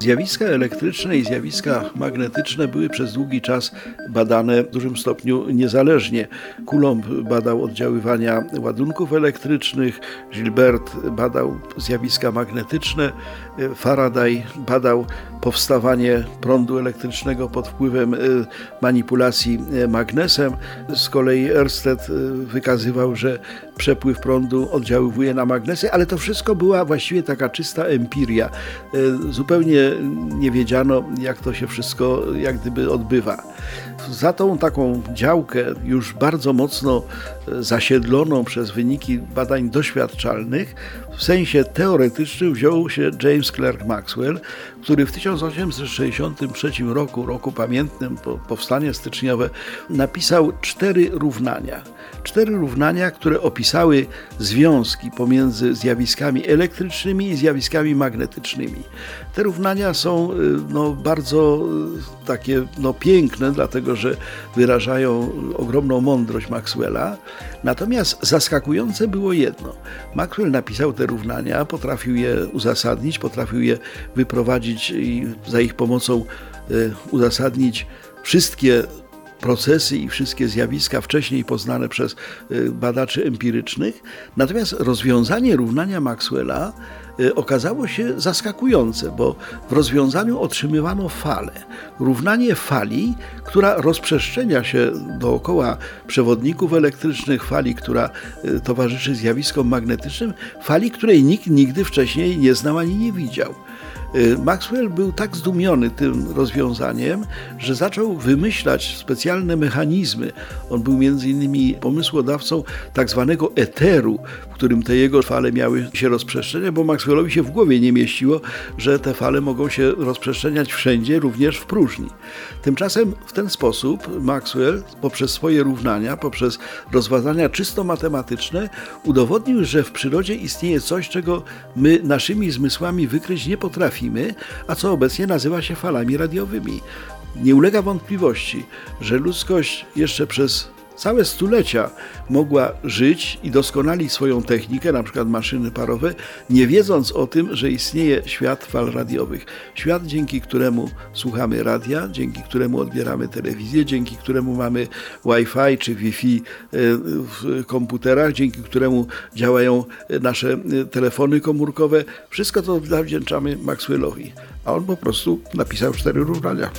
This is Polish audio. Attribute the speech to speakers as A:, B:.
A: Zjawiska elektryczne i zjawiska magnetyczne były przez długi czas badane w dużym stopniu niezależnie. Coulomb badał oddziaływania ładunków elektrycznych, Gilbert badał zjawiska magnetyczne, Faraday badał powstawanie prądu elektrycznego pod wpływem e, manipulacji e, magnesem. Z kolei Ørsted e, wykazywał, że przepływ prądu oddziaływuje na magnesy, ale to wszystko była właściwie taka czysta empiria. Zupełnie nie wiedziano, jak to się wszystko jak gdyby odbywa. Za tą taką działkę już bardzo mocno zasiedloną przez wyniki badań doświadczalnych w sensie teoretycznym wziął się James Clerk Maxwell, który w 1863 roku, roku pamiętnym, po powstanie styczniowe, napisał cztery równania. Cztery równania, które opisały związki pomiędzy zjawiskami elektrycznymi i zjawiskami magnetycznymi. Te równania są y, no, bardzo y, takie no, piękne, dlatego że wyrażają ogromną mądrość Maxwella. Natomiast zaskakujące było jedno. Maxwell napisał te równania, potrafił je uzasadnić, potrafił je wyprowadzić i za ich pomocą y, uzasadnić wszystkie procesy i wszystkie zjawiska wcześniej poznane przez y, badaczy empirycznych. Natomiast rozwiązanie równania Maxwella okazało się zaskakujące, bo w rozwiązaniu otrzymywano falę. Równanie fali, która rozprzestrzenia się dookoła przewodników elektrycznych, fali, która y, towarzyszy zjawiskom magnetycznym, fali, której nikt nigdy wcześniej nie znał ani nie widział. Y, Maxwell był tak zdumiony tym rozwiązaniem, że zaczął wymyślać specjalne mechanizmy. On był między innymi pomysłodawcą tak zwanego eteru, w którym te jego fale miały się rozprzestrzeniać, bo Maxwellowi się w głowie nie mieściło, że te fale mogą się rozprzestrzeniać wszędzie, również w próżni. Tymczasem w ten sposób Maxwell poprzez swoje równania, poprzez rozwiązania czysto matematyczne udowodnił, że w przyrodzie istnieje coś, czego my naszymi zmysłami wykryć nie potrafimy trafimy, a co obecnie nazywa się falami radiowymi. Nie ulega wątpliwości, że ludzkość jeszcze przez całe stulecia mogła żyć i doskonalić swoją technikę, na przykład maszyny parowe, nie wiedząc o tym, że istnieje świat fal radiowych. Świat, dzięki któremu słuchamy radia, dzięki któremu odbieramy telewizję, dzięki któremu mamy Wi-Fi czy Wi-Fi e, w komputerach, dzięki któremu działają nasze e, telefony komórkowe. Wszystko to zawdzięczamy Maxwellowi, a on po prostu napisał cztery równania.